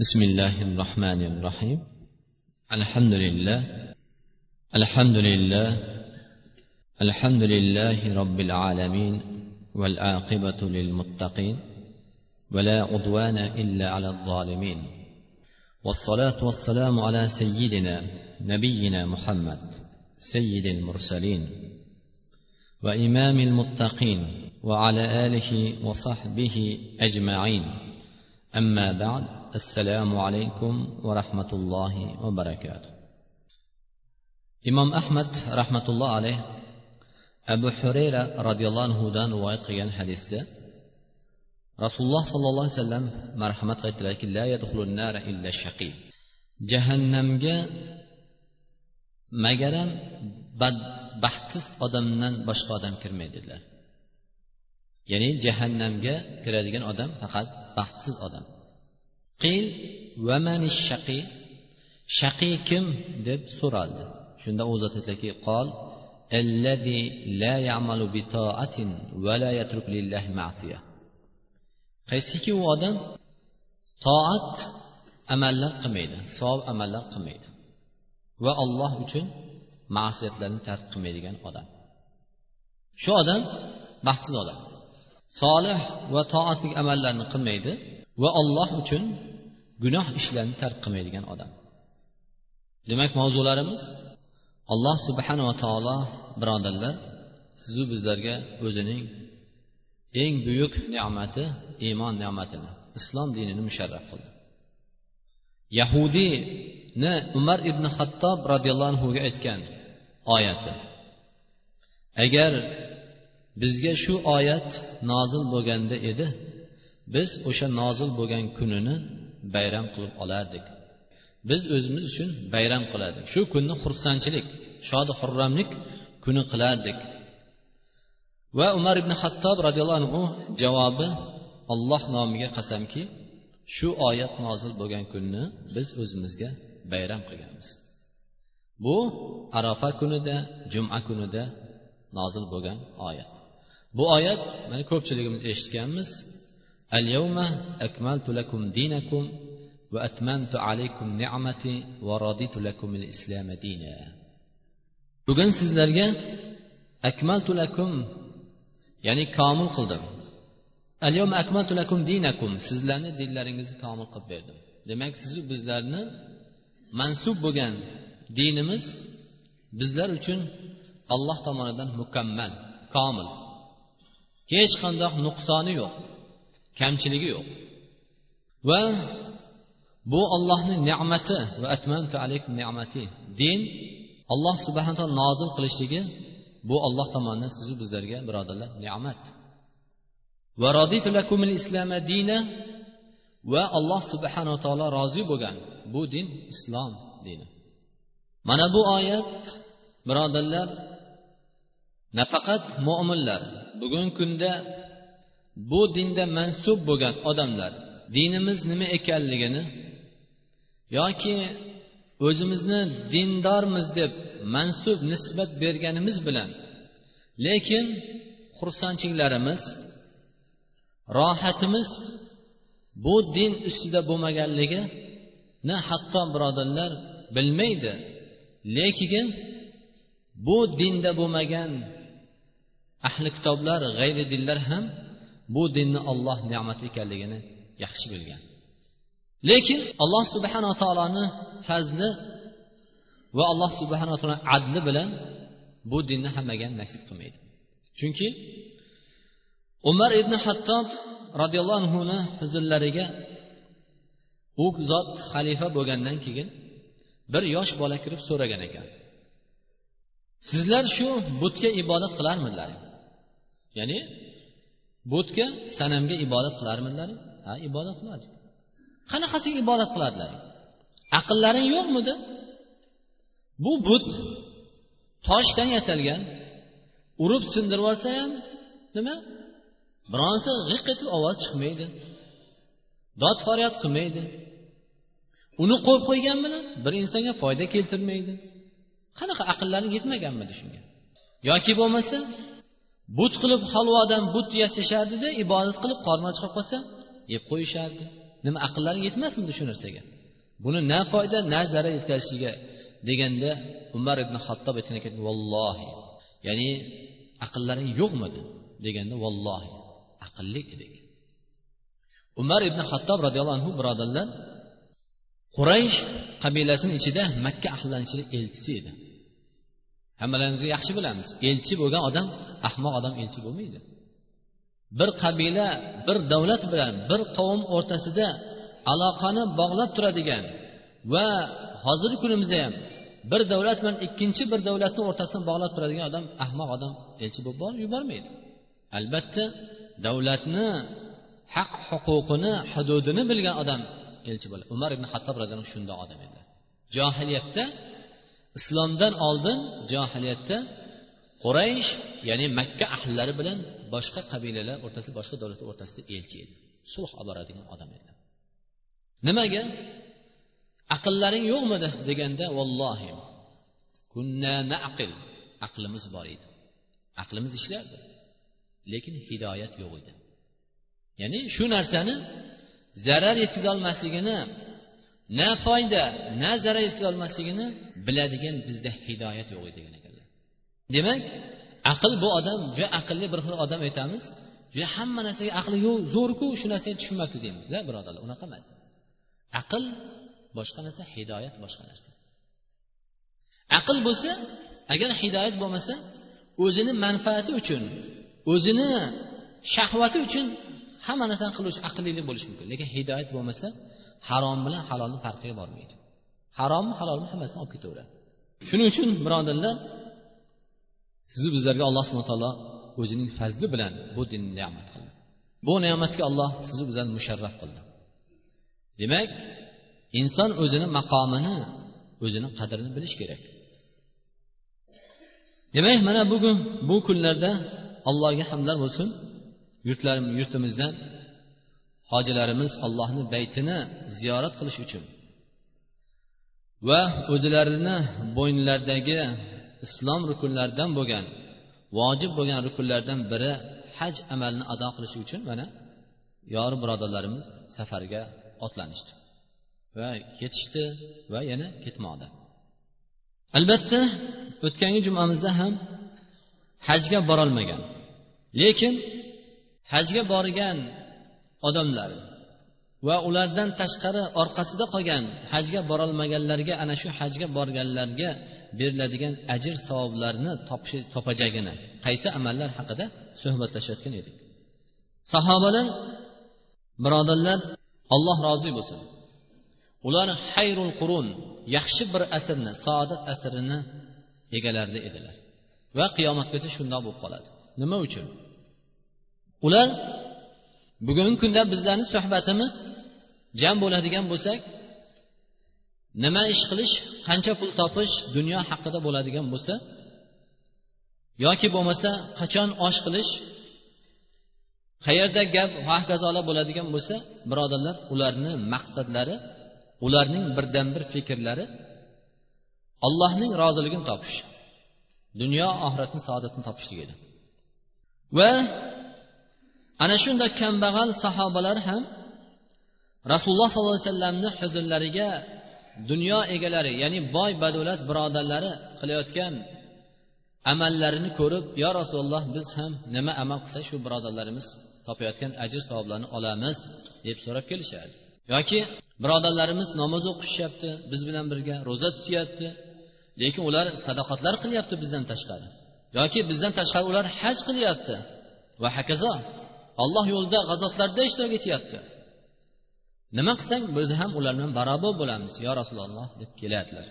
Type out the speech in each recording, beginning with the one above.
بسم الله الرحمن الرحيم الحمد لله الحمد لله الحمد لله رب العالمين والعاقبة للمتقين ولا عدوان إلا على الظالمين والصلاة والسلام على سيدنا نبينا محمد سيد المرسلين وإمام المتقين وعلى آله وصحبه أجمعين أما بعد alaykum va rahmatullohi va barakatuh imom ahmad rahmatulloh alayh abu hurayra roziyallohu anhudan rivoyat qilgan hadisda rasululloh sollallohu alayhi vasallam marhamat qildilarki jahannamga magaram baxtsiz odamdan boshqa odam kirmaydi dedilar ya'ni jahannamga kiradigan odam faqat baxtsiz odam qil vamani shaqi shaqiy kim deb so'raldi shunda u zot aytdilarki qol الذي لا يعمل بطاعة ولا يترك لله معصية qaysiki u odam toat amallar qilmaydi savob amallar qilmaydi va olloh uchun ma'siyatlarni tark qilmaydigan odam shu odam baxtsiz odam solih va toatli amallarni qilmaydi va olloh uchun gunoh ishlarni tark qilmaydigan odam. Demak mavzularimiz alloh subhanava taolo birodarlar sizu bizlarga o'zining eng buyuk ne'mati iymon ne'matini islom dinini musharraf qildi. Yahudiyni umar ibn hattob roziyallohu anhuga aytgan oyati agar bizga shu oyat nozil bo'lganda edi biz o'sha nozil bo'lgan kunini bayram qilib olardik. Biz o'zimiz uchun bayram qilardik. Shu kunni xursandchilik shodi xurramlik kuni qilardik. Va umar ibn hattob roziyallohu anhu javobi olloh nomiga qasamki shu oyat nozil bo'lgan kunni biz o'zimizga bayram qilganmiz. Bu arafa kunida juma kunida nozil bo'lgan oyat. Bu oyat mana ko'pchiligimiz eshitganmiz. اليوم أكملت لكم دينكم وأتممت عليكم نعمتي ورضيت لكم الإسلام دينا bugun sizlarga akmaltu lakum ya'ni komil qildim alyom akmaltu lakum dinakum sizlarni dinlaringizni komil qilib berdim demak sizu bizlarni mansub bo'lgan dinimiz bizlar uchun alloh tomonidan mukammal komil hech qanday nuqsoni yo'q kamchiligi yo'q. Va bu ollohni ne'mati va atmantu alaykum ne'mati din alloh subhana taolo nozil qilishligi bu olloh tomonidan sizu bizlarga birodarlar ne'mat. Va roditu lakumil islama dina va alloh subhanava taolo rozi bo'lgan bu din islom dini. Mana bu oyat birodarlar nafaqat mo'minlar bugungi kunda bu dinda mansub bo'lgan odamlar dinimiz nima ekanligini yoki o'zimizni dindormiz deb mansub nisbat berganimiz bilan lekin xursandchiliklarimiz rohatimiz bu din ustida bo'lmaganligini hatto birodarlar bilmaydi. Lekin bu dinda bo'lmagan ahli kitoblar g'ayri dinlar ham bu dinni olloh ne'mati ekanligini yaxshi bilgan. Lekin alloh subhanaa taoloni fazli va alloh subhanaa taolo adli bilan bu dinni hammaga nasib qilmaydi. Chunki umar ibn hattob roziyallohu anhuni huzurlariga u zot xalifa bo'lgandan keyin bir yosh bola kirib so'ragan ekan. Sizlar shu butga ibodat qilarmidilar ya'ni butga sanamga ibodat qilarmidilar ha ibodat qiladi. Qanaqasiga ibodat qiladilar aqllaring yo'qmidi? Bu but toshdan yasalgan urib sindirib yuborsa ham nima? Bironsa g'iq etib ovoz chiqmaydi. Dod faryod qilmaydi. Uni qo'yib qo'ygan bilan bir insonga foyda keltirmaydi. Qanaqa aqllaring yetmaganmidi shunga? Yoki bo'lmasa but qilib halvodan but yasashardida ibodat qilib qorni och qolsa yeb qo'yishardi. Nima aqllari yetmasmidi shu narsaga? Buni na foyda na zarar yetkazishiga deganda umar ibn hattob aytgan ekan vallohi. Ya'ni aqllaring yo'qmidi? deganda vallohi. Aqlli edik. Umar ibn hattob roziyallohu anhu birodarlar quraysh qabilasini ichida makka ahlilarni ichida elchisi edi. Hammalarimizga yaxshi bilamiz. Elchi bo'lgan odam ahmoq odam elchi bo'lmaydi. Bir qabila bir davlat bilan bir qavm o'rtasida aloqani bog'lab turadigan va hozirgi kunimizda ham bir davlat bilan ikkinchi bir davlatni o'rtasini bog'lab turadigan odam ahmoq odam elchi bo'lib yubormaydi. Albatta davlatni haq huquqini hududini bilgan odam elchi bo'ladi. Umar ibn hattob roziyallohu shunday odam edi. Johiliyatda islomdan oldin johiliyatda quraysh ya'ni makka ahllari bilan boshqa qabilalar o'rtasida boshqa davlatlar o'rtasida elchi edi. Sulh olib boradigan odam edi. Nimaga? Aqllaring yo'qmidi deganda vallohi kunna naqil. Aqlimiz bor edi. Aqlimiz ishlardi lekin hidoyat yo'q edi. Ya'ni shu narsani zarar yetkazolmasligini na foyda na zarar yetkazolmasligini biladigan bizda hidoyat yo'q edi degan ekan demak aql bu odam juda aqlli bir xil odam aytamiz. Juda hamma narsaga aqli yo'q zo'rku shu narsani tushunmabdi deymiz la birodarlar unaqa emas. Aql boshqa narsa hidoyat boshqa narsa. Aql bo'lsa agar hidoyat bo'lmasa o'zini manfaati uchun o'zini shahvati uchun hamma narsani qiluvchi aqllilik bo'lishi mumkin. Lekin hidoyat bo'lmasa harom bilan halolni farqiga bormaydi. Harommi halolmi hammasini olib ketaveradi. Shuning uchun birodarlar sizni bizlarga alloh subhana taolo o'zining fazli bilan bu dinni ne'mat qildi. Bu ne'matga alloh sizni bizlarni musharraf qildi. Demak inson o'zini maqomini o'zini qadrini bilish kerak. Demak mana bugun bu kunlarda allohga hamdlar bo'lsin yurtlarim yurtimizdan hojilarimiz allohni baytini ziyorat qilish uchun va o'zlarini bo'ynlaridagi islom rukunlaridan bo'lgan vojib bo'lgan rukunlardan biri haj amalini ado qilish uchun mana yori birodarlarimiz safarga otlanishdi va ketishdi va yana ketmoqda. Albatta o'tgangi jumamizda ham hajga borolmagan lekin hajga borgan odamlar va ulardan tashqari orqasida qolgan hajga borolmaganlarga ana shu hajga borganlarga beriladigan ajr savoblarni topajagini qaysi amallar haqida suhbatlashayotgan edik. Sahobalar birodarlar alloh rozi bo'lsin. Ular hayrul qurun yaxshi bir asrni saodat asrini egalarida edilar. Va qiyomatgacha shundoq bo'lib qoladi. Nima uchun? Ular bugungi kunda bizlarni suhbatimiz jam bo'ladigan bo'lsak nima ish qilish qancha pul topish dunyo haqida bo'ladigan bo'lsa yoki bo'lmasa qachon osh qilish qayerda gap hokazolar bo'ladigan bo'lsa birodarlar ularni maqsadlari ularning birdan bir fikrlari allohning roziligini topish. Dunyo oxiratni saodatini topishlik edi. Va ana shunday kambag'al sahobalar ham rasululloh sollallohu alayhi vasallamni huzurlariga dunyo egalari ya'ni boy badavlat birodarlari qilayotgan amallarini ko'rib yo rasululloh biz ham nima amal qilsak shu birodarlarimiz topayotgan ajr savoblarni olamiz deb so'rab kelishadi. Yoki birodarlarimiz namoz o'qishyapti biz bilan birga ro'za tutyapti lekin ular sadoqatlar qilyapti bizdan tashqari yoki bizdan tashqari ular haj qilyapti va hokazo alloh yo'lida g'azotlarda ishtirok etyapti nima qilsang o'zi ham ular bilan barobar bo'lamiz yo rasululloh deb keladilar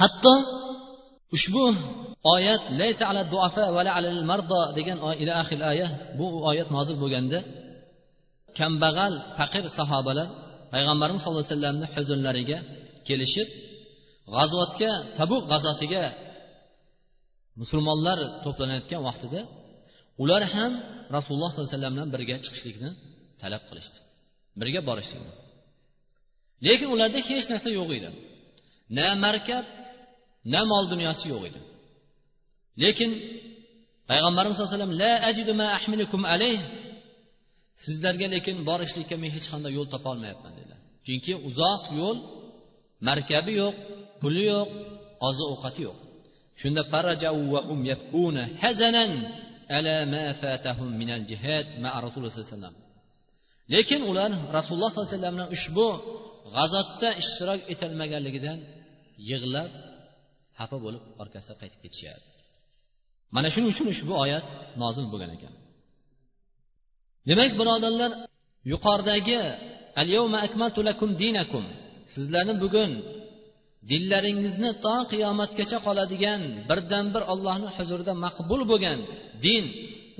hatto ushbu oyat laysa ala duafa va ala mardo degan ila axil aya bu oyat nozil bo'lganda kambag'al faqir sahobalar payg'ambarimiz sallallohu alayhi vasallamni huzurlariga kelishib g'azotga tabuq g'azotiga musulmonlar to'planayotgan vaqtida ular ham rasululloh sollallohu alayhi vasallam bilan birga chiqishlikni talab qilishdi. Birga borishlik lekin ularda hech narsa yo'q edi. Na markab na mol dunyosi yo'q edi. Lekin payg'ambarimiz sallallohu alayhi vasallam la ajidu ma ahmilukum alayh. Sizlarga lekin borishlikka men hech qanday yo'l topolmayapman dedilar. Chunki uzoq yo'l markabi yo'q puli yo'q oziq ovqati yo'q. Shunda hazzanan ala ma fatahum minal jihad ma rasululloh sallallohu alayhi vasallam. Lekin ular rasululloh sollallohu alayhi vasallam bilan ushbu g'azotda ishtirok etolmaganligidan yig'lab xafa bo'lib orqasiga qaytib ketishardi mana shuning uchun ushbu oyat nozil bo'lgan ekan. Demak birodarlar yuqoridagi al akmaltu lakum dinakum sizlarni bugun dinlaringizni to qiyomatgacha qoladigan birdan bir ollohni huzurida maqbul bo'lgan din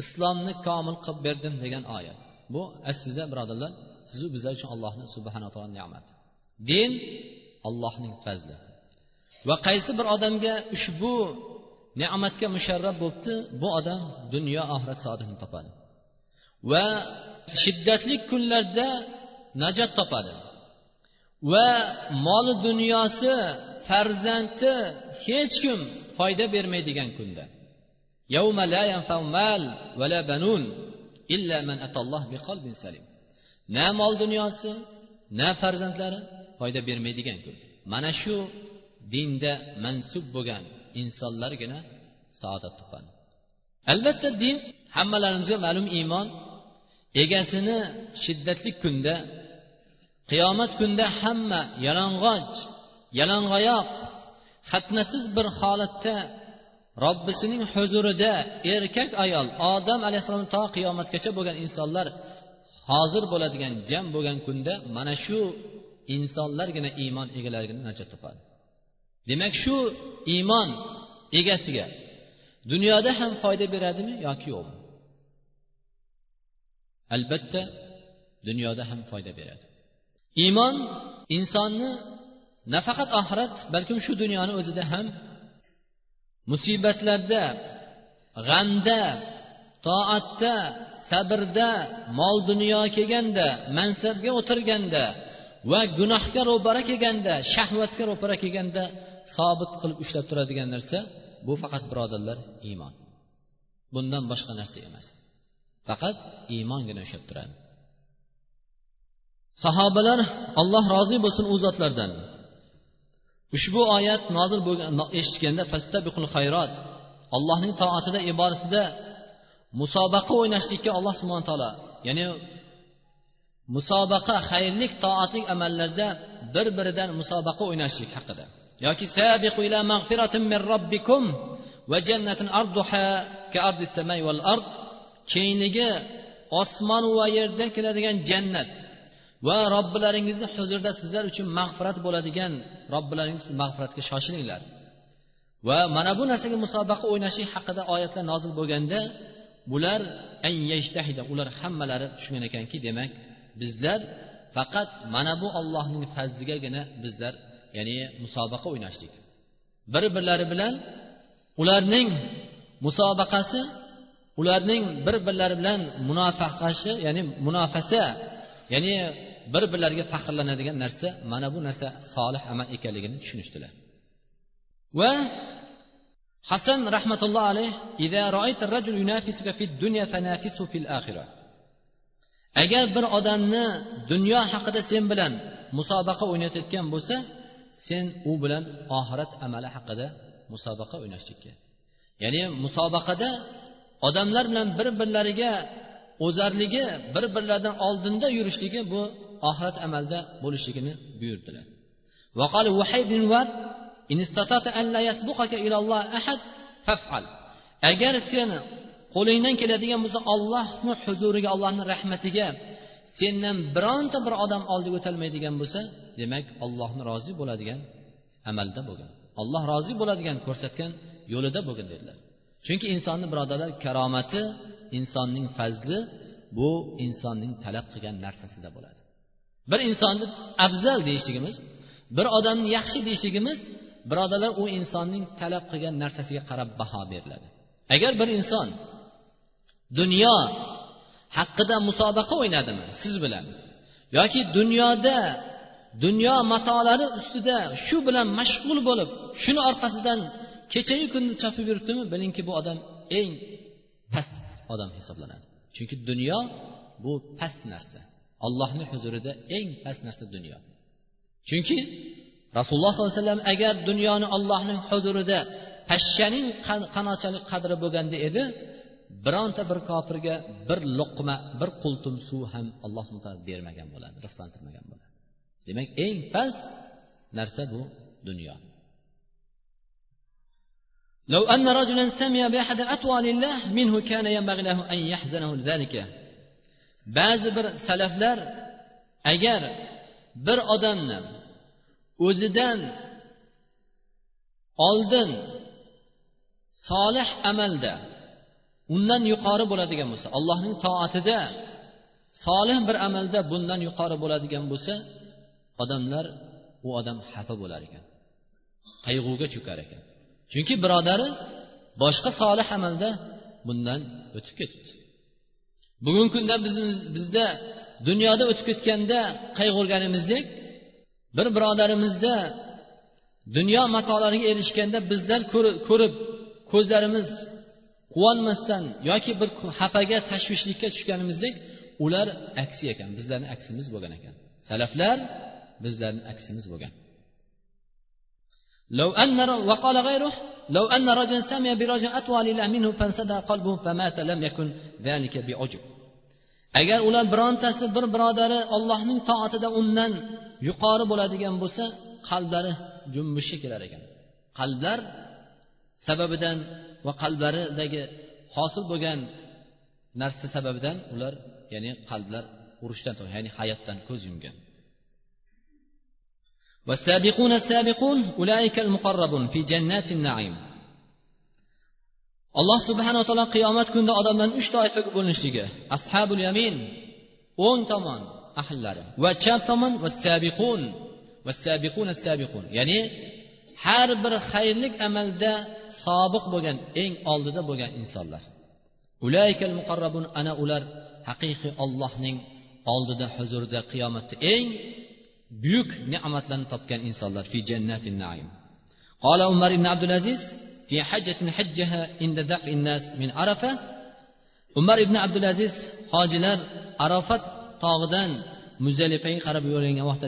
islomni komil qilib berdim degan oyat. Bu aslida birodarlar sizu bizlar uchun allohni subhana taolo ne'mati. Din allohning fazli. Va qaysi bir odamga ushbu ne'matga musharraf bo'libdi bu odam dunyo oxirat saodatini topadi. Va shiddatli kunlarda najot topadi. Va moli dunyosi farzandi hech kim foyda bermaydigan kunda. Na mol dunyosi na farzandlari foyda bermaydigan kun. Mana shu dinda mansub bo'lgan insonlargina saodat topadi. Albatta din hammalarimizga ma'lum iymon. Egasini shiddatli kunda qiyomat kunida hamma yalang'och yalang'oyoq xatnasiz bir holatda robbisining huzurida erkak ayol odam alayhissalom to qiyomatgacha bo'lgan insonlar hozir bo'ladigan jam bo'lgan kunda mana shu insonlargina iymon egalarigina najot topadi. Demak shu iymon egasiga dunyoda ham foyda beradimi yoki yo'qmi? Albatta dunyoda ham foyda beradi. Iymon insonni nafaqat oxirat balkim shu dunyoni o'zida ham musibatlarda g'amda toatda sabrda mol dunyo kelganda mansabga o'tirganda va gunohga ro'bara kelganda shahvatga ro'para kelganda sobit qilib ushlab turadigan narsa bu faqat birodarlar iymon. Bundan boshqa narsa emas. Faqat iymongina ushlab turadi. Sahobalar alloh rozi bo'lsin u zotlardan. Ushbu oyat nozil bo'lgan eshitganda fastabiqul xayrot allohning toatida ibodatida musobaqa o'ynashlikka alloh subhana taolo ya'ni musobaqa xayrlik toatlik amallarda bir biridan musobaqa o'ynashlik haqida. Yoki sabiqu ila mag'firatin min robbikum va jannatin arduha ka ardi samai val ard kengligi osmon va yerdan keladigan jannat va robbilaringizni huzurida sizlar uchun mag'firat bo'ladigan robbilaringiz mag'firatga shoshilinglar. Va mana bu narsaga musobaqa o'ynashlik haqida oyatlar nozil bo'lganda bular ular hammalari tushungan ekanki demak bizlar faqat mana bu ollohning fazligagina bizlar ya'ni musobaqa o'ynashlik. Bir birlari bilan ularning musobaqasi ularning bir birlari bilan munofaqashi ya'ni munofasa ya'ni bir birlariga faxrlanadigan narsa mana bu narsa solih amal ekanligini tushunishdilar. Va hasan rahmatulloh alayh agar bir odamni dunyo haqida sen bilan musobaqa o'ynatayotgan bo'lsa sen u bilan oxirat amali haqida musobaqa o'ynashlikka ya'ni musobaqada odamlar bilan bir birlariga o'zarligi bir birlaridan oldinda yurishligi bu oxirat amalda bo'lishligini buyurdilar. Agar sen qo'lingdan keladigan bo'lsa ollohni huzuriga allohni rahmatiga sendan bironta bir odam oldiga o'tolmaydigan bo'lsa demak ollohni rozi bo'ladigan amalda bo'lgin. Olloh rozi bo'ladigan ko'rsatgan yo'lida bo'lgin dedilar. Chunki insonni birodarlar karomati insonning fazli bu insonning talab qilgan narsasida bo'ladi. Bir insonni afzal deyishligimiz bir odamni yaxshi deyishligimiz birodarlar u insonning talab qilgan narsasiga qarab baho beriladi. Agar bir inson dunyo haqida musobaqa o'ynadimi siz bilan yoki dunyoda dunyo matolari ustida shu bilan mashg'ul bo'lib shuni orqasidan kechayu kunni chopib yuribdimi bilingki bu odam eng past odam hisoblanadi. Chunki dunyo bu past narsa. allohni huzurida eng past narsa dunyo chunki rasululloh sollallohu alayhi vasallam agar dunyoni allohning huzurida pashshaning qanochalik qadri bo'lganda edi bironta bir kofirga bir luqma bir qultum suv ham alloh taolo bermagan bo'ladi rizqlantirmagan bo'ladi demak eng past narsa bu dunyo لو أن رجلا سمي بأحد أطوال الله منه كان ينبغي له أن يحزنه ذلك ba'zi bir salaflar agar bir odamni o'zidan oldin solih amalda undan yuqori bo'ladigan bo'lsa allohning toatida solih bir amalda bundan yuqori bo'ladigan bo'lsa odamlar u odam xafa bo'lar ekan qayg'uga cho'kar ekan. Chunki birodari boshqa solih amalda bundan o'tib ketibdi. bugungi kunda biz bizda dunyoda o'tib ketganda qayg'urganimizdek bir birodarimizda dunyo matolariga erishganda bizlar ko'rib ko'zlarimiz quvonmasdan yoki bir xafaga tashvishlikka tushganimizdek ular aksi ekan bizlarni aksimiz bo'lgan ekan salaflar bizlarni aksimiz bo'lgan لو أن وقال غيره لو أن رجلا سمع برجل أطوى لله منه فانسدى قلبه فمات لم يكن ذلك بعجب agar ular birontasi bir birodari ollohning toatida undan yuqori bo'ladigan bo'lsa qalblari junbushga kelar ekan qalblar sababidan va qalblaridagi hosil bo'lgan narsa sababidan ular ya'ni qalblar urushdan ya'ni hayotdan ko'z yumgan والسابقون السابقون أولئك المقربون في جنات النعيم alloh subhanaa taolo qiyomat kunida odamlarni uch toifaga bo'linishligi ashabul yamin o'ng tomon ahllari va chap tomon va sabiqun va sabiqun sabiqun ya'ni har bir xayrlik amalda sobiq bo'lgan eng oldida bo'lgan insonlar. Ulaykal muqarrabun ana ular haqiqiy ollohning oldida huzurida qiyomatda eng buyuk ne'matlarni topgan insonlar. Fi jannatin naim. Qola umar ibn abdulaziz في حجة حجها عند دفع الناس من عرفة umar ibn abdulaziz hojilar arofat tog'idan muzdalifaga qarab yo'rgangan vaqtda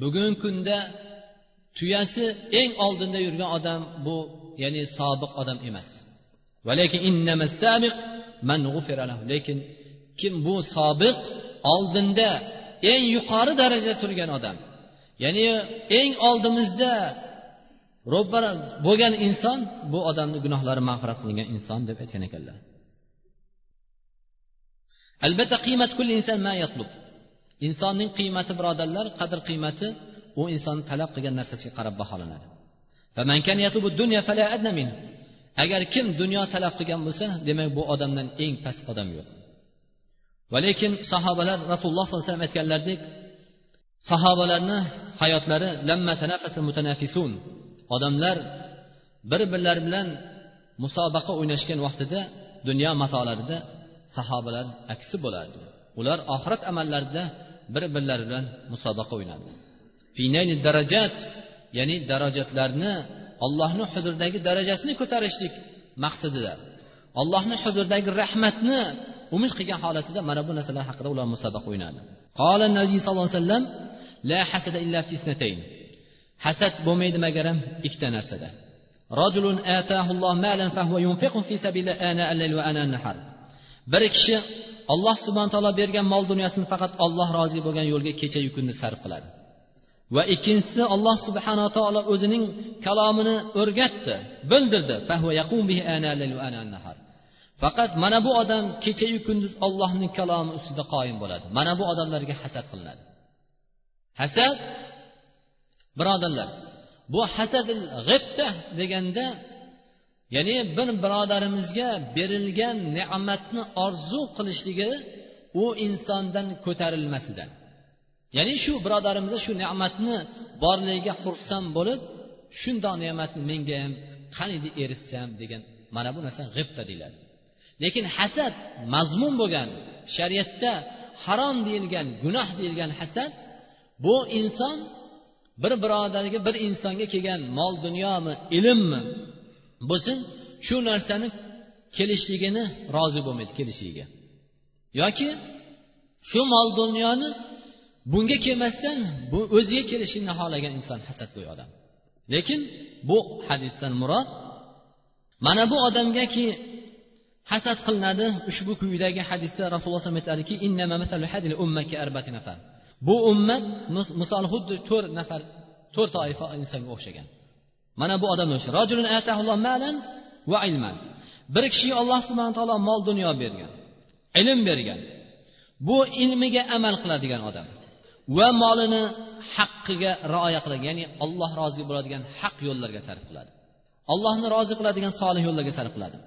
bugungi kunda tuyasi eng oldinda yurgan odam bu ya'ni sobiq odam emas lekin kim bu sobiq oldinda eng yuqori darajada turgan odam ya'ni eng oldimizda ro'bara bo'lgan inson bu odamni gunohlari mag'firat qilingan inson deb aytgan ekanlar. Albatta qiymat kulli inson ma yatlub. Insonning qiymati birodarlar qadr qiymati u inson talab qilgan narsasiga qarab baholanadi. Agar kim dunyo talab qilgan bo'lsa demak bu odamdan eng past odam yo'q. Va lekin sahobalar rasululloh sollallohu alayhi vasallam aytganlaridek sahobalarni hayotlari odamlar bir birlari bilan musobaqa o'ynashgan vaqtida dunyo matolarida sahobalar aksi bo'lardi. Ular oxirat amallarida bir birlari bilan musobaqa o'ynadi finayni darajat ya'ni darajatlarni ollohni huzuridagi darajasini ko'tarishlik maqsadida allohni huzuridagi rahmatni umid qilgan holatida mana bu narsalar haqida ular musobaqa o'ynadi qola nabiy sallallohu alayhi vasallam la hasada illa fi hasad bo'lmaydi magaram ikkita narsada. Rajulun atahulloh malan fahuva yunfiqu fi sabilillah ana al-layl va ana an-nahar. Bir kishi alloh subhanahu taolo bergan mol dunyosini faqat olloh rozi bo'lgan yo'lga kechayu kunni sarf qiladi. Va ikkinchisi alloh subhanaa taolo o'zining kalomini o'rgatdi bildirdi. Faqat mana bu odam kechayu kunduz ollohning kalomi ustida qoyim bo'ladi. Mana bu odamlarga hasad qilinadi. Hasad birodarlar bu hasadil g'ibta deganda ya'ni bir birodarimizga berilgan ne'matni orzu qilishligi u insondan ko'tarilmasidan. Ya'ni shu birodarimizga shu ne'matni borligiga xursand bo'lib shundoq ne'matni menga ham qaniydi erishsam degan mana bu narsa g'ibta deyiladi. Lekin hasad mazmun bo'lgan shariatda harom deyilgan gunoh deyilgan hasad bu inson bir birodariga bir insonga kelgan mol dunyomi ilmmi bo'lsin shu narsani kelishligini rozi bo'lmaydi kelishiga. Yoki shu mol dunyoni bunga kelmasdan bu o'ziga kelishini xohlagan inson hasadgo'y odam. Lekin bu hadisdan murod mana bu odamgaki hasad qilinadi ushbu quyidagi hadisda rasululloh alayhi vasallam aytadiki bu ummat misol xuddi to'rt nafar to'rt toifa insonga o'xshagan. Mana bu odam o'xshagan bir kishiga alloh subhana taolo mol dunyo bergan ilm bergan. Bu ilmiga amal qiladigan odam va molini haqqiga rioya qiladigan ya'ni alloh rozi bo'ladigan haq yo'llarga sarf qiladi. Allohni rozi qiladigan solih yo'llarga sarf qiladi.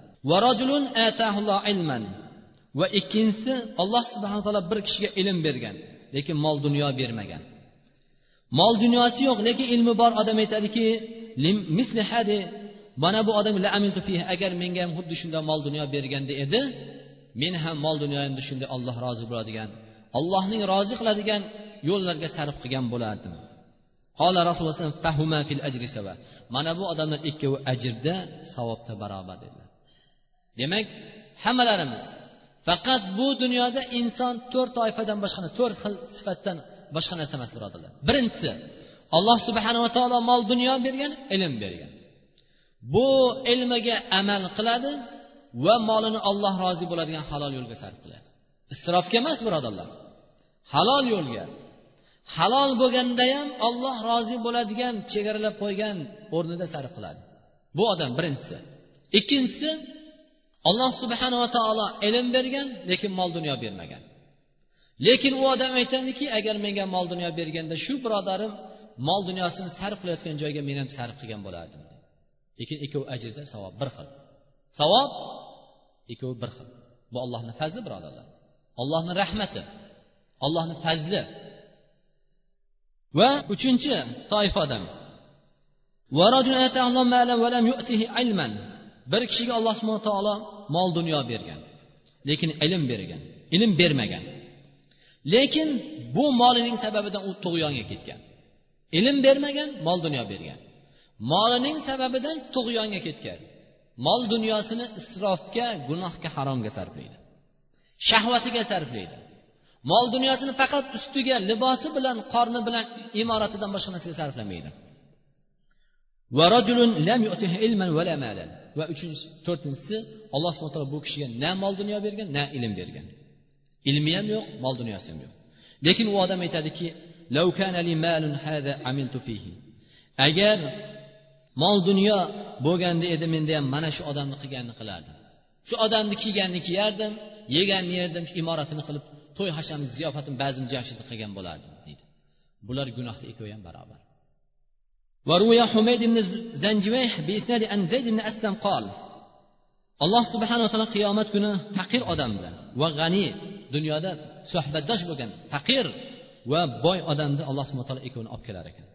Va ikkinchisi alloh subhana taolo bir kishiga ilm bergan. Lekin mol dunyo bermagan. Mol dunyosi yo'q lekin ilmi bor odam aytadiki mana bu odam agar menga ham xuddi shunday mol dunyo berganda edi men ham mol dunyoyimni shunday olloh rozi bo'ladigan allohning rozi qiladigan yo'llarga sarf qilgan bo'lardim. Qola rasululloh mana bu odamlar ikkovi ajrda savobda barobar dedilar. Demak hammalarimiz faqat bu dunyoda inson to'rt toifadan boshqa to'rt xil sifatdan boshqa narsa emas birodarlar. Birinchisi alloh subhanava taolo mol dunyo bergan ilm bergan. Bu ilmiga amal qiladi va molini olloh rozi bo'ladigan halol yo'lga sarf qiladi. Isrofga emas birodarlar. Halol yo'lga. Halol bo'lganda ham olloh rozi bo'ladigan chegaralab qo'ygan o'rnida sarf qiladi. Bu odam birinchisi. Ikkinchisi alloh subhanava taolo ilm bergan lekin mol dunyo bermagan. Lekin u odam aytadiki agar menga mol dunyo berganda shu birodarim mol dunyosini sarf qilayotgan joyga men ham sarf qilgan bo'lardim. Lekin ikkovi ajrda savob bir xil. Savob ikkovi bir xil. Bu ollohni fazli birodarlar. Ollohni rahmati ollohni fazli. Va uchinchi toifa odam. Bir kishiga alloh subhana taolo mol dunyo bergan lekin ilm bergan ilm bermagan. Lekin bu molining sababidan u tug'yonga ketgan. Ilm bermagan mol dunyo bergan. Molining sababidan tug'yonga ketgan. Mol dunyosini isrofga gunohga haromga sarflaydi. Shahvatiga sarflaydi. Mol dunyosini faqat ustiga libosi bilan qorni bilan imoratidan boshqa narsaga sarflamaydi. Va uchinchi to'rtinchisi alloh subhana taolo bu kishiga na mol dunyo bergan na ilm bergan. Ilmi ham yo'q mol dunyosi ham yo'q. Lekin u odam aytadiki agar mol dunyo bo'lganda edi menda ham mana shu odamni qilganini qilardim. Shu odamni kiyganini kiyardim yeganini yerdim imoratini qilib to'y hashamni ziyofatini ba'zini jamshidni qilgan bo'lardim deydi. Bular gunohda ikkovi ham barobar. وروي حميد بن زنجويح بإسناد عن زيد بن أسلم قال alloh subhanaa taolo qiyomat kuni faqir odamni va g'aniy dunyoda suhbatdosh bo'lgan faqir va boy odamni alloh subhana taolo ikkovini olib kelar ekan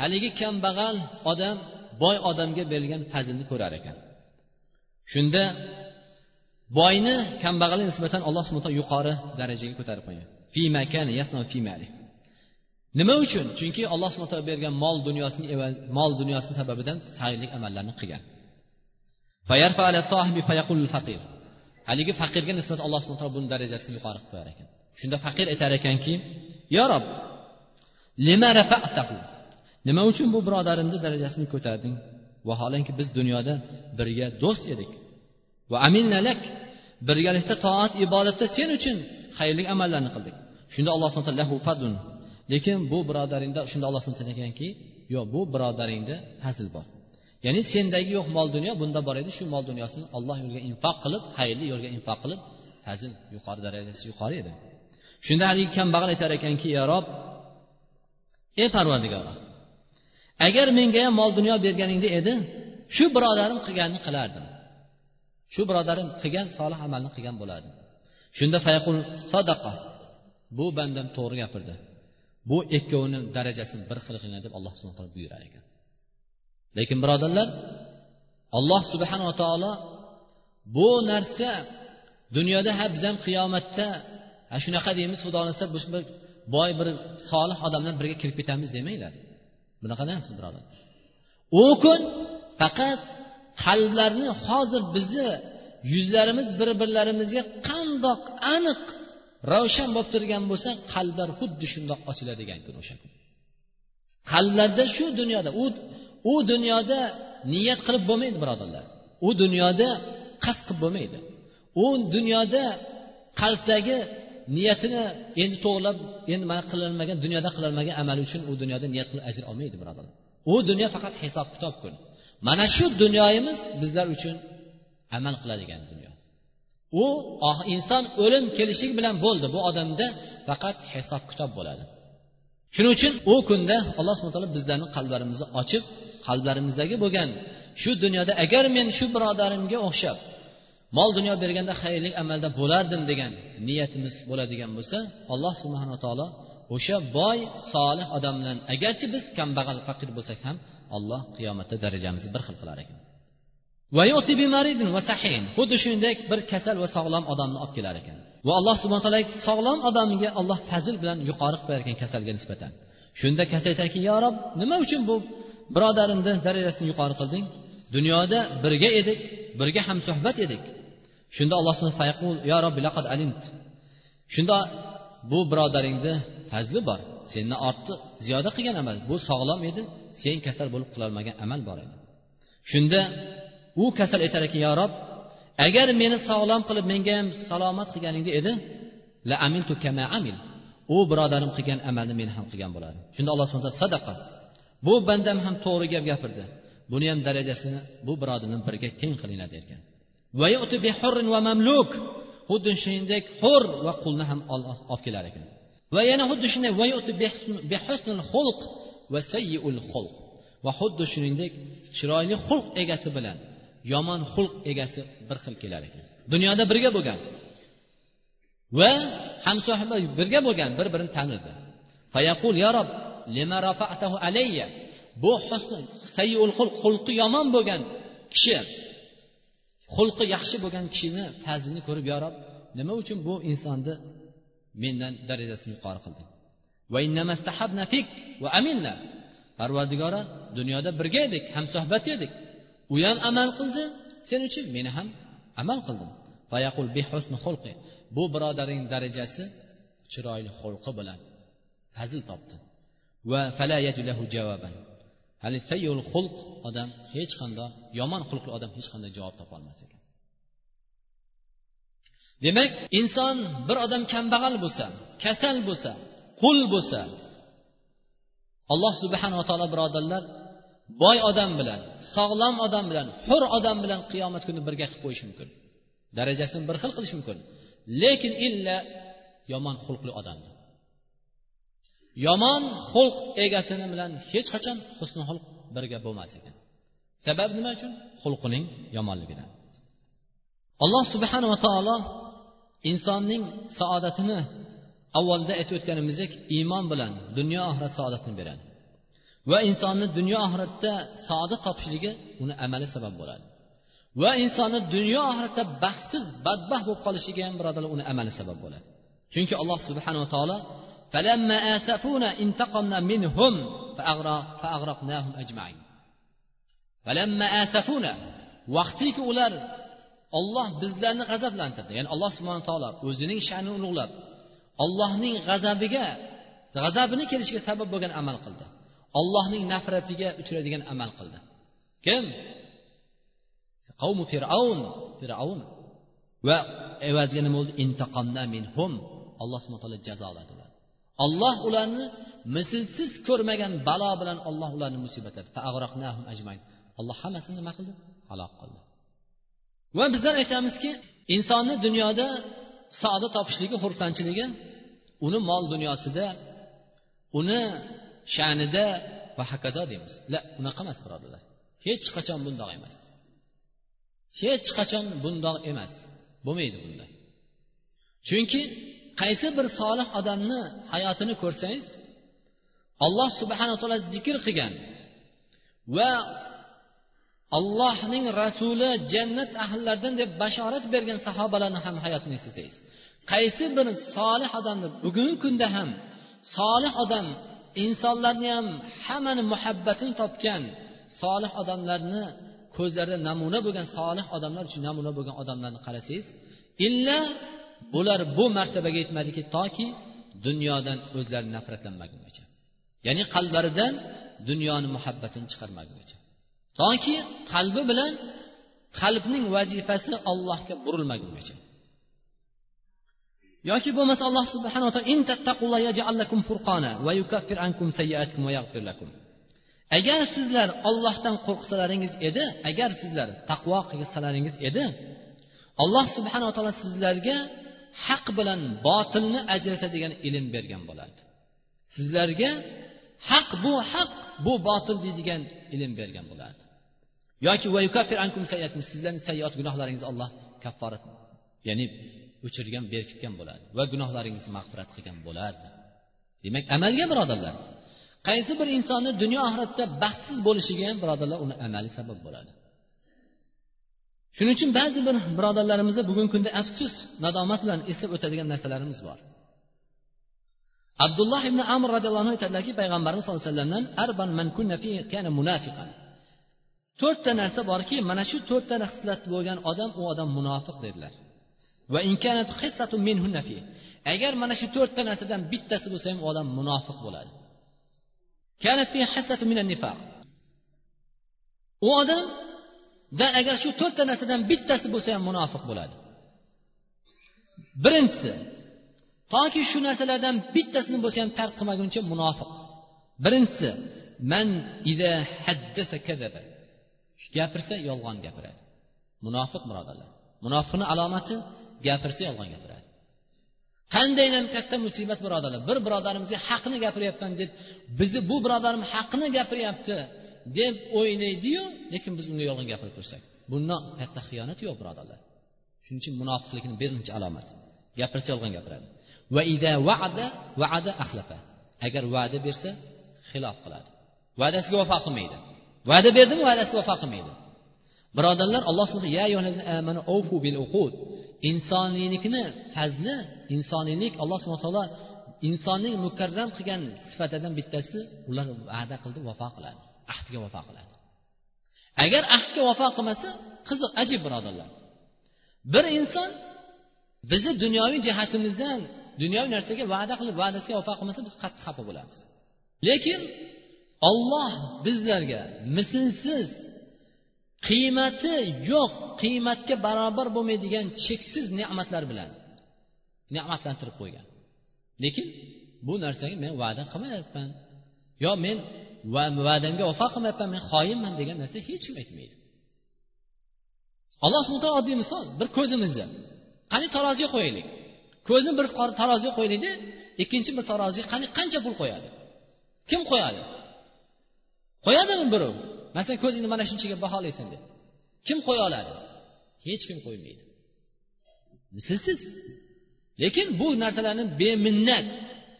haligi kambag'al odam boy odamga berilgan fazlni ko'rar ekan shunda boyni kambag'alga nisbatan alloh subhana taolo yuqori darajaga ko'tarib qo'ygan nima uchun? Chunki alloh subhana taolo bergan mol dunyosini mol dunyosi sababidan sayrlik amallarni qilgan. Haligi faqirga nisbatan alloh subhana taolo buni darajasini yuqori qilib qo'yar ekan. Shunda faqir aytar ekanki yo rob nima uchun bu birodarimni darajasini ko'tarding? Vaholanki biz dunyoda birga do'st edik. Va aminnalak birgalikda toat ibodatda sen uchun xayrli amallarni qildik. Shunda alloh subhana lekin bu birodaringda shunda alloh taolo aytganki yo'q bu birodaringda fazl bor. Ya'ni sendagi yo'q mol dunyo bunda bor edi. Shu mol dunyosini alloh yo'liga infoq qilib xayrli yo'lga infoq qilib fazl yuqori darajasi yuqori edi. Shunda haligi kambag'al aytar ekanki ya rob ey parvardigor agar menga ham mol dunyo berganingda edi shu birodarim qilganini qilardim. Shu birodarim qilgan solih amalni qilgan bo'lardim. Shunda fayqul sadaqa. Bu bandam to'g'ri gapirdi. Bu ikkovini darajasini bir xil qilinglar deb alloh subhana taolo buyurar ekan. Lekin birodarlar alloh subhanava taolo bu narsa dunyoda ha biz ham qiyomatda ha shunaqa deymiz xudo xohlasa bir boy bir solih odam bilan birga kirib ketamiz demanglar. Bunaqa emas birodar. U kun faqat qalblarni hozir bizni yuzlarimiz bir birlarimizga qandoq aniq ravshan bo'lib turgan bo'lsa qalblar xuddi shundoq ochiladigan kun o'sha kun. Qalblarda shu dunyoda u u dunyoda niyat qilib bo'lmaydi birodarlar. U dunyoda qasd qilib bo'lmaydi. U dunyoda qalbdagi niyatini endi to'g'irlab endi mana qilolmagan dunyoda qilolmagan amali uchun u dunyoda niyat qilib ajr olmaydi birodarlar. U dunyo faqat hisob kitob kuni mana shu dunyoyimiz bizlar uchun amal qiladigan dunyo. U oh, inson o'lim kelishi bilan bo'ldi bu odamda faqat hisob kitob bo'ladi. Shuning uchun u kunda alloh subhana taolo bizlarni qalblarimizni ochib qalblarimizdagi bo'lgan shu dunyoda agar men shu birodarimga o'xshab mol dunyo berganda xayrli amalda bo'lardim degan niyatimiz bo'ladigan bo'lsa alloh subhanaa taolo o'sha boy solih odam bilan agarchi biz kambag'al faqir bo'lsak ham alloh qiyomatda darajamizni bir xil qilar ekan. Xuddi shuningdek bir kasal va sog'lom odamni olib kelar ekan. Va alloh subhana taolo sog'lom odamga alloh fazil bilan yuqori qilib qo'yar ekan kasalga nisbatan. Shunda kasal aytarki yo rob nima uchun bu birodarimni darajasini yuqori qilding? Dunyoda birga edik birga hamsuhbat edik. Shunda alloh yo robbi laqad alimt. Shunda bu birodaringni fazli bor sendan ortiq ziyoda qilgan amal. Bu sog'lom edi sen kasal bo'lib qilolmagan amal bor edi. Shunda u kasal aytar ekan yo rob agar meni sog'lom qilib menga ham salomat qilganingda edi la amiltu kama amil. U birodarim qilgan amalni men ham qilgan bo'lardim. Shunda alloh subhana sadaqa. Bu bandam ham to'g'ri gap gapirdi. Buni ham darajasini bu birodarni birga teng qilinglar derkan. Xuddi shuningdek hur va qulni ham olib kelar ekan. Va yana xuddi shunday va xuddi shuningdek chiroyli xulq egasi bilan yomon xulq egasi bir xil kelar ekan. Dunyoda birga bo'lgan va hamsohiba birga bo'lgan bir birini tanirdi fayaqul ya rob lima rafa'tahu alayya? Bu sayyul xulq xulqi yomon bo'lgan kishi xulqi yaxshi bo'lgan kishini fazlini ko'rib yo rob nima uchun bu insonni mendan darajasini yuqori qilding? Parvardigora dunyoda birga edik hamsuhbat edik. U ham amal qildi sen uchun meni ham amal qildim bu birodaring darajasi chiroyli xulqi bilan fazil topdi. Va hali sayyul xulq odam hech qanday yomon xulqli odam hech qanday javob topolmas ekan. Demak inson bir odam kambag'al bo'lsa kasal bo'lsa qul bo'lsa alloh subhanava taolo birodarlar boy odam bilan sog'lom odam bilan hur odam bilan qiyomat kuni birga qilib qo'yish mumkin. Darajasini bir xil qilish mumkin. Lekin illa yomon xulqli odamni yomon xulq egasini bilan hech qachon husni xulq birga bo'lmas ekan. Sabab nima uchun? Xulqining yomonligidan. Alloh subhanava taolo insonning saodatini avvalda aytib o'tganimizdek iymon bilan dunyo oxirat saodatini beradi. va insonni dunyo oxiratda saodat topishligi uni amali sabab bo'ladi. Va insonni dunyo oxiratda baxtsiz badbaxt bo'lib qolishiga ham birodarlar uni amali sabab bo'ladi. Chunki alloh subhanava taolo vaqtiki ular olloh bizlarni g'azablantirdi. Ya'ni alloh subhana taolo o'zining sha'nini ulug'lab ollohning g'azabiga g'azabini kelishiga sabab bo'lgan amal qildi. Ollohning nafratiga uchraydigan amal qildi. Kim? Qavmu fir'avn fir'avn va evaziga nima bo'ldi? Intiqomna minhum. Alloh subhana taolo jazoladi olloh ularni mislsiz ko'rmagan balo bilan olloh ularni musibatladi alloh hammasini nima qildi? Halok qildi. Va bizlar aytamizki insonni dunyoda saodat topishligi xursandchiligi uni mol dunyosida uni sha'nida va hokazo deymiz. La unaqa emas birodarlar. Hech qachon bundoq emas. Hech qachon bundoq emas. Bo'lmaydi bunday chunki qaysi bir solih odamni hayotini ko'rsangiz alloh subhanaa taolo zikr qilgan va allohning rasuli jannat ahllaridan deb bashorat bergan sahobalarni ham hayotini eslasangiz qaysi bir solih odamni bugungi kunda ham solih odam insonlarni ham hammani muhabbatini topgan solih odamlarni ko'zlarida namuna bo'lgan solih odamlar uchun namuna bo'lgan odamlarni qarasangiz illa bular bu martabaga yetmadiki toki dunyodan o'zlari nafratlanmagungacha. Ya'ni qalblaridan dunyoni muhabbatini chiqarmagungacha. Toki qalbi bilan qalbning vazifasi allohga burilmagungacha. Yoki bo'lmasa alloh subhanaa taolo agar sizlar ollohdan qo'rqsalaringiz edi agar sizlar taqvo qilsalaringiz edi alloh subhanaa taolo sizlarga haq bilan botilni ajratadigan ilm bergan bo'lardi. Sizlarga haq bu haq bu botil deydigan ilm bergan bo'lardi. Yoki sizlarni sayyoat gunohlaringizni alloh kafforat ya'ni o'chirgan berkitgan bo'ladi va gunohlaringizni mag'firat qilgan bo'lardi demak amalga birodarlar qaysi bir insonni dunyo oxiratda baxtsiz bo'lishiga ham birodarlar uni amali sabab bo'ladi. Shuning uchun ba'zi bir birodarlarimizni bugungi kunda afsus nadomat bilan eslab o'tadigan narsalarimiz bor. Abdulloh ibn amr roziyallohu anhu aytadilarki payg'ambarimiz sallallohu alayhi vasallamdan arban man kunna fi kana munafiqan. To'rtta narsa borki mana shu to'rtta xislat bo'lgan odam u odam munofiq dedilar. Agar mana shu to'rtta narsadan bittasi bo'lsa ham odam munofiq bo'ladi u odamda agar shu to'rtta narsadan bittasi bo'lsa ham munofiq bo'ladi birinchisi toki shu narsalardan bittasini bo'lsa ham tark qilmaguncha munofiq birinchisi man ida haddasa kadaba gapirsa yolg'on gapiradi munofiq birodarlar munofiqni alomati gapirsa yolg'on gapiradi. Qandaydan katta musibat birodarlar bir birodarimizga haqni gapiryapman deb bizni bu birodarim haqni gapiryapti deb o'ylaydiyu lekin biz unga yolg'on gapirib tursak bundan katta xiyonat yo'q birodarlar. Shuning uchun munofiqlikni birinchi alomati gapirsa yolg'on gapiradi. Va ida va'da va'da axlafa. Agar va'da bersa xilof qiladi. Va'dasiga vafo qilmaydi. Va'da berdimi va'dasiga vafo qilmaydi. Birodarlar alloh insoniylikni fazli insoniylik alloh subhana taolo insonning mukarram qilgan sifatidan bittasi ular va'da qildi vafo qiladi ahdga vafo qiladi. Agar ahdga vafo qilmasa qiziq ajib birodarlar. Bir inson bizni dunyoviy jihatimizdan dunyoviy narsaga va'da qilib va'dasiga vafo qilmasa biz qattiq xafa bo'lamiz. Lekin olloh bizlarga mislsiz qiymati yo'q qiymatga barobar bo'lmaydigan cheksiz ne'matlar bilan ne'matlantirib qo'ygan. Lekin bu narsaga men va'da qilmayapman. Yo men va'damga vafo qilmayapman men xoinman degan narsa hech kim aytmaydi. Alloh subhan taolo oddiy misol bir ko'zimizni qani taroziga qo'yaylik? Ko'zni bir taroziga qo'yaylikda ikkinchi bir taroziga qani qancha pul qo'yadi? Kim qo'yadi? Qo'yadimi birov masalan ko'zingni mana shunchaga baholaysan deb. Kim qo'ya oladi? Hech kim qo'ymaydi. Mislsiz lekin bu narsalarni beminnat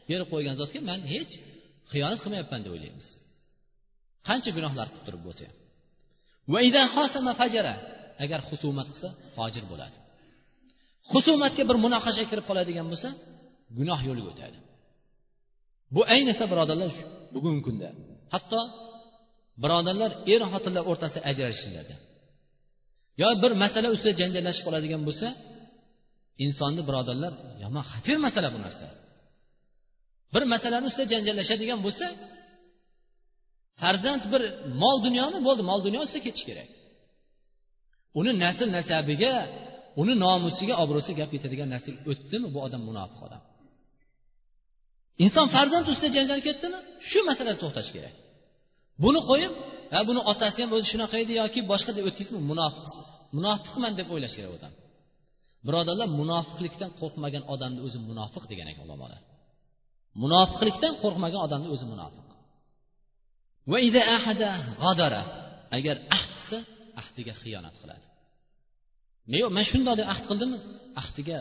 berib qo'ygan zotga man hech xiyonat qilmayapman deb o'ylaymiz. Qancha gunohlar qilib turib bo'lsa. Ham agar husumat qilsa fojir bo'ladi. Husumatga bir munoqasha kirib qoladigan bo'lsa gunoh yo'liga o'tadi. Bu ayniqsa birodarlar bugungi kunda. Hatto birodarlar er xotinlar o'rtasida ajrashishlarda yo bir masala ustida janjallashib qoladigan bo'lsa insonni birodarlar yomon xatir masala bu narsa. Bir masalani ustida janjallashadigan bo'lsa farzand bir mol dunyoni bo'ldi mol dunyo ustida ketish kerak. Uni nasl nasabiga uni nomusiga obro'siga gap yetadigan narsaga o'tdimi bu odam munofiq odam? Inson farzand ustida janjal ketdimi? Shu masalada to'xtash kerak. Buni qo'yib ha buni otasi ham o'zi shunaqa edi yoki boshqa deb o'tdingizmi munofiqsiz. Munofiqman deb o'ylash kerak odam. Birodarlar munofiqlikdan qo'rqmagan odamni o'zi munofiq degan ekan ulamolar munofiqlikdan qo'rqmagan odamni o'zi munofiq. Agar ahd qilsa ahdiga xiyonat qiladi. Yo'q man shundoq deb ahd qildimmi? Ahdiga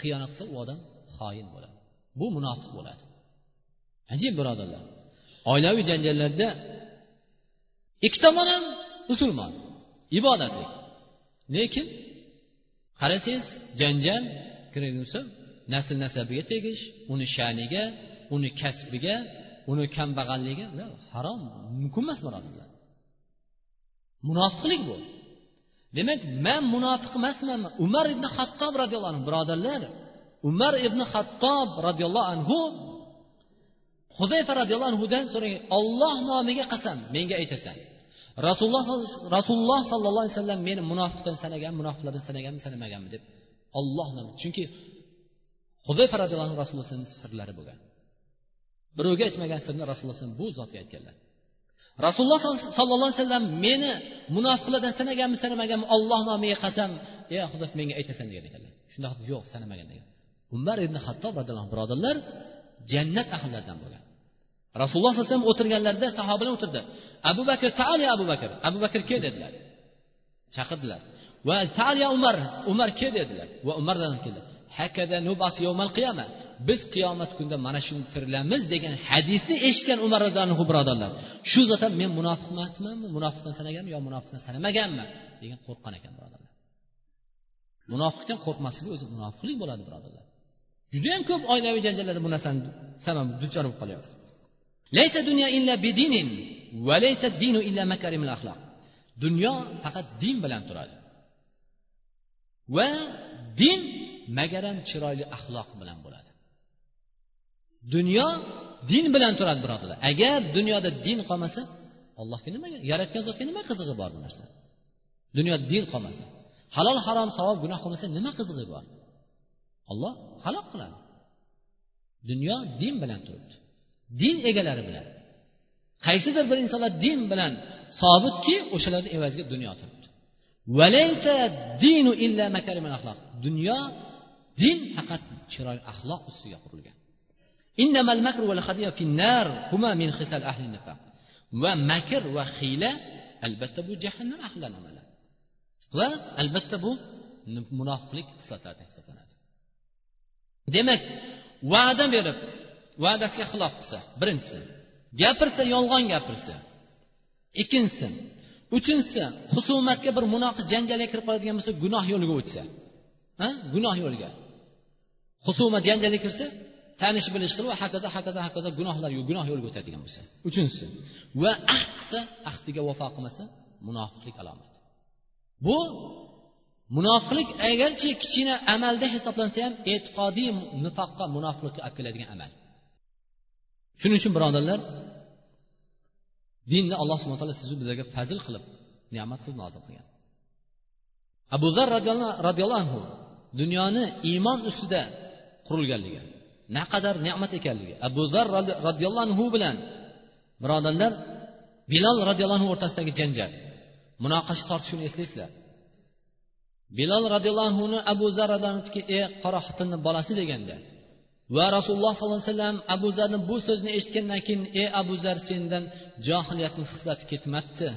xiyonat qilsa u odam xoin bo'ladi. Bu munofiq bo'ladi. Ajib birodarlar oilaviy janjallarda ikki tomon ham musulmon. Ibodatli lekin qarasangiz janjal kirsa nasl nasabiga tegish uni sha'niga uni kasbiga uni kambag'alligiga harom mumkin emas birodarlar munofiqlik bu. Demak man munofiq emasman. Umar ibn hattob roziyallohu anhu birodarlar umar ibn hattob roziyallohu anhu huzayfa roziyallohu anhudan so'rang olloh nomiga qasam menga aytasan. Rasululloh rasululloh sollallohu alayhi vasallam meni munofiqdan sanagan munofiqlardan sanaganmi sanamaganmi deb olloh nomi chunki huzayfa roziyallohu anhu rasululloh sirlari bo'lgan. Birovga aytmagan sirni rasululloh bu zotga aytganlar. Rasululloh sollallohu alayhi vasallam meni munofiqlardan sanaganmi sanamaganmi olloh nomiga qasam ey xudo menga aytasan degan ekanlar. Shunda yo'q sanamagan degan. Umar ibn hattob roziyallohu anhu birodarlar jannat ahllaridan bo'lgan. Rasululloh sallallohu alayhi vasallam o'tirganlarida sahobalar o'tirdi. Abu bakr taali abu bakr. Abu bakr kel dedilar. Chaqirdilar. Va taliya umar umar kel dedilar. Va umardan keldi. Biz qiyomat kunida mana shuni tirilamiz degan hadisni eshitgan umar roziyallohu birodarlar. Shu zot ham men munofiq emasmanmi munofiqdan sanaganmi yo munofiqdan sanamaganman degan qo'rqqan ekan birodarlar. Munofiqdan qo'rqmasligi o'zi munofiqlik bo'ladi birodarlar. Judayam ko'p oilaviy janjallarda bu narsani sababi duchor bo'lib qolyapti. Laysa dunyo illa bidinin va laysa dinu illa makarimul axloq. Dunyo faqat din bilan turadi. Va din magaram chiroyli axloq bilan bo'ladi. Dunyo din bilan turadi birodarlar agar dunyoda din qolmasa allohga nima yaratgan zotga nima qizig'i bor bu narsa? Dunyoda din qolmasa halol harom savob gunoh qilmasa nima qizig'i bor? Olloh halok qiladi. Dunyo din bilan turibdi. Din egalari bilan. Qaysidir bir insonlar din bilan sobitki o'shalarni evaziga dunyo turibdi. Dunyo din faqat chiroyli axloq ustiga qurilgan. Va makr va hiyla albatta bu jahannam ahlidan amalan va albatta bu munofiqlik xislatlaridan hisoblanadi. Demak va'da berib va'dasiga xilof qilsa birinchisi. Gapirsa yolg'on gapirsa. Ikkinchisi uchinchisi husumatga bir munofiq janjalga kirib qoladigan bo'lsa gunoh yo'liga o'tsa. Ha? Gunoh yo'liga. Husumat janjalga kirsa tanish bilish qilib hokazo hokazo hokazo gunohlar gunoh yo'liga o'tadigan bo'lsa. Uchinchisi va ahd qilsa ahdiga vafo qilmasa munofiqlik alomati bu munofiqlik agarchi kichkina amalda hisoblansa ham e'tiqodiy nifoqqa munofiqlikka olib keladigan amal. Shuning uchun birodarlar dinni alloh subhana taolo sizu bizlarga fazil qilib ne'mat qilib nozil qilgan. Abu zar roziyallohu anhu dunyoni iymon ustida qurilganligi naqadar ne'mat ekanligi abu zar roziyallohu anhu bilan birodarlar bilol roziyallohu anhu o'rtasidagi janjal. Munoqash tortishuvni eslaysizlar. Bilol roziyallohu anhuni abu zar ey qora xotinni bolasi deganda va rasululloh sollallohu alayhi vasallam abu zarni bu so'zni eshitgandan keyin ey abu zar sendan johiliyatni xislati ketmabdi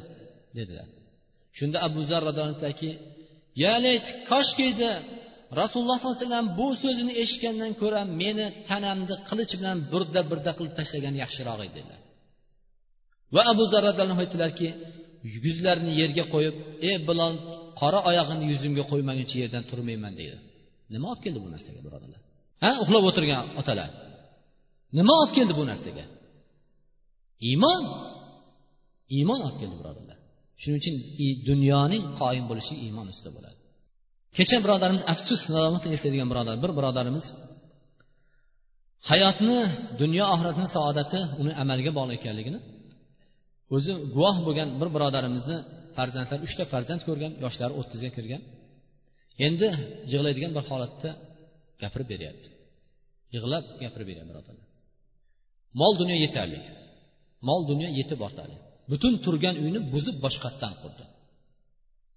dedilar shunda abu zar aytdiki koshkiydi rasululloh sollallohu alayhi vasallam bu so'zini eshitgandan ko'ra meni tanamni qilich bilan burda burda qilib tashlagan yaxshiroq edi dedilar va abu zar aytdilarki yuzlarini yerga qo'yib ey bilon qora oyog'ini yuzimga qo'ymaguncha yerdan turmayman dedi. Nima olib keldi bu narsaga birodarlar? Ha uxlab o'tirgan otalar. Nima olib keldi bu narsaga? Iymon. Iymon olib keldi birodarlar. Shuning uchun dunyoning qoyim bo'lishi iymon ustida bo'ladi. Kecha birodarimiz afsus nadomatni eslaydigan birodar bir birodarimiz hayotni dunyo oxiratni saodati uni amalga bog'liq ekanligini o'zi guvoh bo'lgan bir birodarimizni farzandlari uchta farzand ko'rgan yoshlari o'ttizga kirgan. Endi yig'laydigan bir holatda gapirib beryapti. Yig'lab gapirib beryapti birodarlar mol dunyo yetarli. Mol dunyo yetib ortadi. Butun turgan uyni buzib boshqatdan qurdi.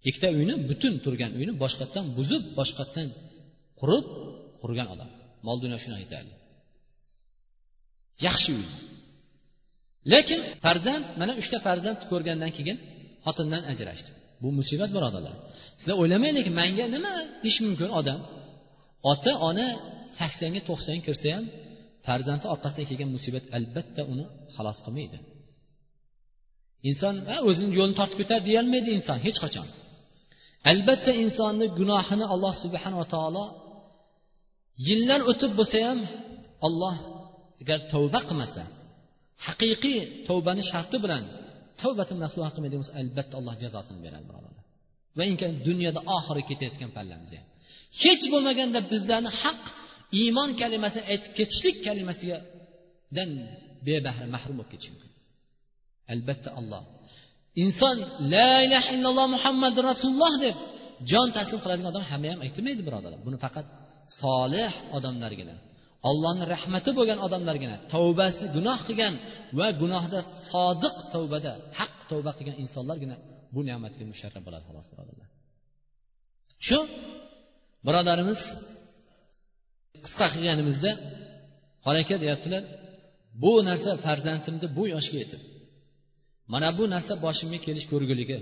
Ikkita uyni butun turgan uyni boshqatdan buzib boshqatdan qurib qurgan odam. Mol dunyo shunaqa yetarli. Yaxshi uy. Lekin farzand mana uchta farzand ko'rgandan keyin xotindan ajrashdi. Bu musibat birodarlar sizlar o'ylamaylik manga nima deyishi mumkin odam? Ota ona saksonga to'qsonga kirsa ham farzandi orqasidan kelgan musibat albatta uni xalos qilmaydi. Inson o'zini yo'lini tortib ketadi deyolmaydi inson hech qachon. Albatta insonni gunohini alloh subhanava taolo yillar o'tib bo'lsa ham olloh agar tavba qilmasa haqiqiy tavbani sharti bilan tavbatini nasuha qilmaydigan bo'lsa albatta alloh jazosini beradi birodarlar. Va dunyoda oxiri ketayotgan pallamiz ham. Hech bo'lmaganda bizlarni haq iymon kalimasini aytib ketishlik kalimasidan bebahra mahrum bo'lib ketishi mumkin. Albatta alloh. Inson la ilaha illalloh muhammadu rasululloh deb jon taslim qiladigan odam hamma ham aytmaydi birodarlar buni faqat solih odamlargina ollohni rahmati bo'lgan odamlargina tavbasi gunoh qilgan va gunohda sodiq tavbada haq tavba qilgan insonlargina bu ne'matga musharraf bo'ladi xolos birodarlar shu birodarimiz qisqa qilganimizda aka deyaptilar bu narsa farzandimni bu yoshga yetib mana bu narsa boshimga kelish ko'rguligi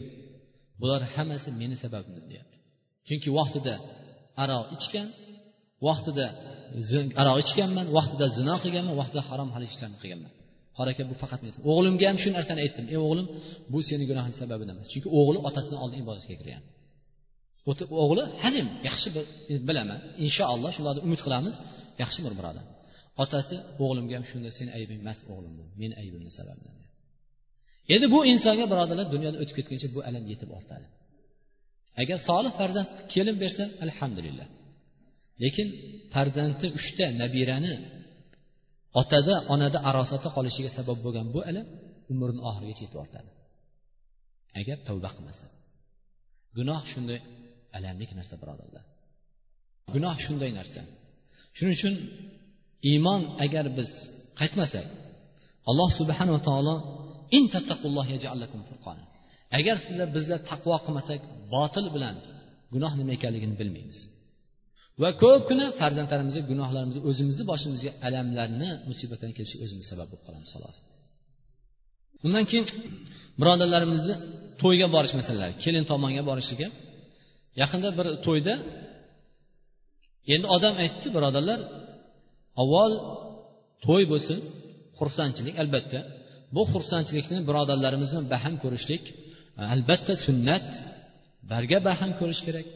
bular hammasi meni sababimdan deyapti. Chunki vaqtida aroq ichgan vaqtida aroq ichganman vaqtida zino qilganman vaqtida harom halol ishlarni qilganman. Qora aka bu faqat men o'g'limga ham shu narsani aytdim. Ey o'g'lim bu seni gunohing sababidan emas. Chunki o'g'li otasini oldin ibodatga kirgan. O'g'li halim yaxshi bir e, bilaman. Inshaalloh shularni umid qilamiz. Yaxshi bir birodar. Otasi o'g'limga ham shunda seni aybing emas o'g'lim bu meni aybimni sababidan endi bu insonga birodarlar dunyodan o'tib ketguncha bu alam yetib ortadi. Agar solih farzand kelin bersa alhamdulillah. Lekin farzandi uchta nabirani otada onada arosatda qolishiga sabab bo'lgan bu alam umrni oxirigacha yetib ortadi. Agar tavba qilmasa. Gunoh shunday alamlik narsa birodarlar. Gunoh shunday narsa. Shuning uchun iymon agar biz qaytmasak alloh subhanava taolo agar sizlar bizlar taqvo qilmasak botil bilan gunoh nima ekanligini bilmaymiz. Va ko'pgina farzandlarimizga gunohlarimizni o'zimizni boshimizga alamlarni musibatlarni kelishi o'zimiz sabab bo'lib qolamiz xolos. Undan keyin birodarlarimizni to'yga borish masalalari kelin tomonga borishligi yaqinda bir to'yda endi odam aytdi birodarlar avval to'y bo'lsin xursandchilik albatta. Bu xursandchilikni birodarlarimiz bilan baham ko'rishlik e, albatta sunnat barga baham ko'rish kerak.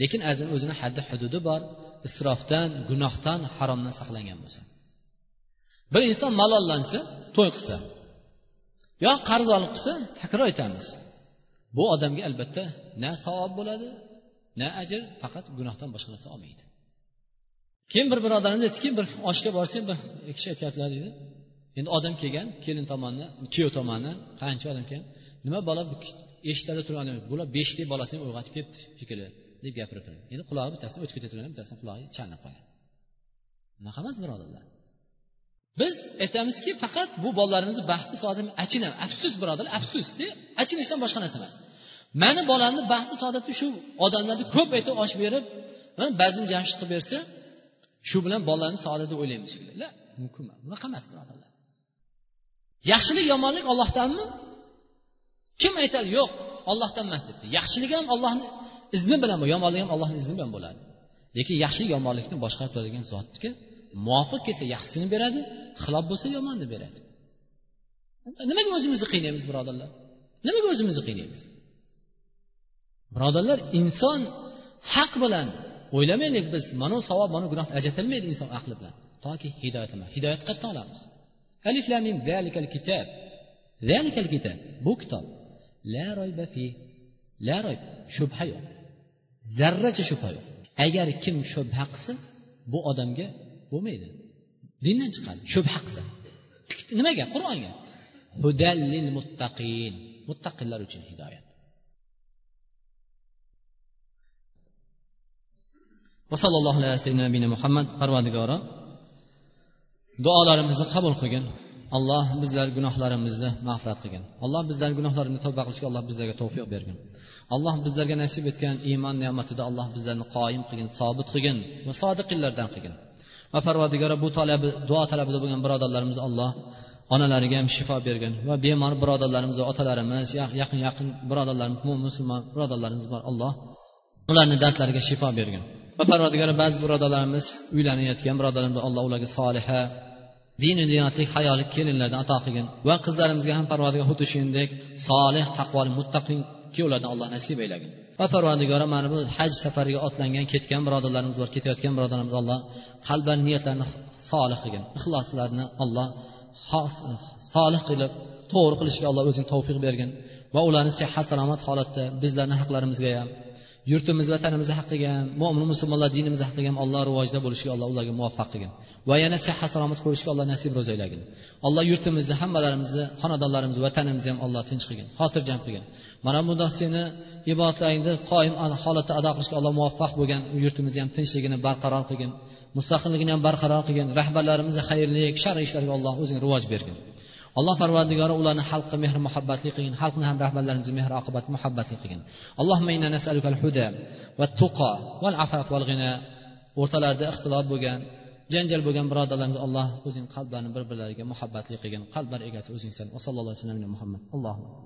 Lekin azim o'zini haddi hududi bor isrofdan gunohdan haromdan saqlangan bo'lsa. Bir inson malollansa to'y qilsa yo qarz olib qilsa takror aytamiz. Bu odamga albatta na savob bo'ladi na ajr faqat gunohdan boshqa narsa olmaydi. Keyin bir birodarimiz aytdiki bir oshga borsang bir kishi aytyaptilar deydi endi odam kelgan kelin tomonni kuyov tomonni qancha odam kelgan. Nima bola eshiklarda turgan bular beshta bolasini uyg'otib kelibdi shekilli deb gapirib endi qulog'i bittasini o'tib ketavergan bittasini qulog'i chalinib qolgan. Unaqa emas birodarlar. Biz aytamizki faqat bu bolalarimizni baxti saodat achinam afsus birodarlar afsusda achinishdan boshqa narsa emas. Mani bolamni baxti saodati shu. Odamlarni ko'p aytib osh berib bazm jamshid qilib bersa shu bilan bolalarni saodati o'ylaymiz la mumkin emas. Bunaqa emas birodarlar. Yaxshilik yomonlik ollohdanmi kim aytadi? Yo'q ollohdan emas debdi. Yaxshilik ham ollohni izni bilan yomonlik ham ollohni izni bilan bo'ladi. Lekin yaxshilik yomonlikni boshqarib turadigan zotga muvofiq kelsa yaxshisini beradi xilof bo'lsa yomonni beradi. Nimaga o'zimizni qiynaymiz birodarlar? Nimaga o'zimizni qiynaymiz? Birodarlar inson haq bilan o'ylamaylik biz. Mana savob mana gunoh ajratilmaydi inson aqli bilan. Toki hidoyat hidoyat qayerdan olamiz. Alif lamim zalikal kitob zalikal kitob bu kitob. La royba fi la royb shubha yo'q. Zarracha shubha yo'q. Agar kim shubha qilsa bu odamga bo'lmaydi. Dindan chiqadi shubha qilsa. Nimaga? Qur'onga. Hudallil muttaqin. Muttaqillar uchun hidoyat. Va sallallohu alayhi muhammad parvardigori duolarimizni qabul qilgin. Alloh bizlar gunohlarimizni mag'firat qilgin. Alloh bizlar gunohlarimni tavba qilishga alloh bizlarga tavfiq bergin. Alloh bizlarga nasib etgan iymon ne'matida alloh bizlarni qoyim qilgin sobit qilgin va sodiqillardan qilgin. Va parvardigora bu talabi duo talabida bo'lgan birodarlarimizni alloh onalariga ham shifo bergin va bemor birodarlarimiz va otalarimiz yaqin yaqin birodarlarimiz musulmon birodarlarimiz bor. Alloh ularni dardlariga shifo bergin. Va parvardigora ba'zi birodarlarimiz uylanayotgan birodarlarimiz alloh ularga soliha dini diyonatli hayoli kelinlardan ato qilgin. Va qizlarimizga ham parvardigor xuddi shuningdek solih taqvoli muttaqin kuyovlardan alloh nasib aylagin. Va parvardigora mana bu haj safariga otlangan ketgan birodarlarimiz bor ketayotgan birodarlarimiz alloh qalban niyatlarini solih qilgin. Ixloslarni alloh solih qilib to'g'ri qilishga alloh o'zing tavfiq bergin. Va ularni sihat salomat holatda bizlarni haqlarimizga ham yurtimiz vatanimiz haqqiga ham mo'min musulmonlar dinimiz haqqiga ham alloh rivojda bo'lishiga alloh ularga muvaffaq qilgin. Va yana sihat salomat ko'rishga alloh nasib ro'za aylagin. Alloh yurtimizni hammalarimizni xonadonlarimizni vatanimizni ham alloh tinch qilgin xotirjam qilgin. Mana bundoq seni ibodatlaringni qoyim holatda ado qilishga alloh muvaffaq bo'lgan yurtimizni ham tinchligini barqaror qilgin mustaqilligini ham barqaror qilgin rahbarlarimizni xayrli shar ishlariga alloh o'zing rivoj bergin. Alloh parvardigori ularni xalqqa mehr muhabbatli qilgin. Xalqni ham rahbarlarimizni mehr oqibat muhabbatli qilgin. Allohumma inna nasaluka huda va tuqa val afaf val g'ina o'rtalarida ixtilof bo'lgan janjal bo'lgan birodarlarimiz alloh o'zing qalblarini bir birlariga muhabbatli qilgin. Qalblar egasi o'zingsan va sallallohu alayhi vasallam muhammad. Allohu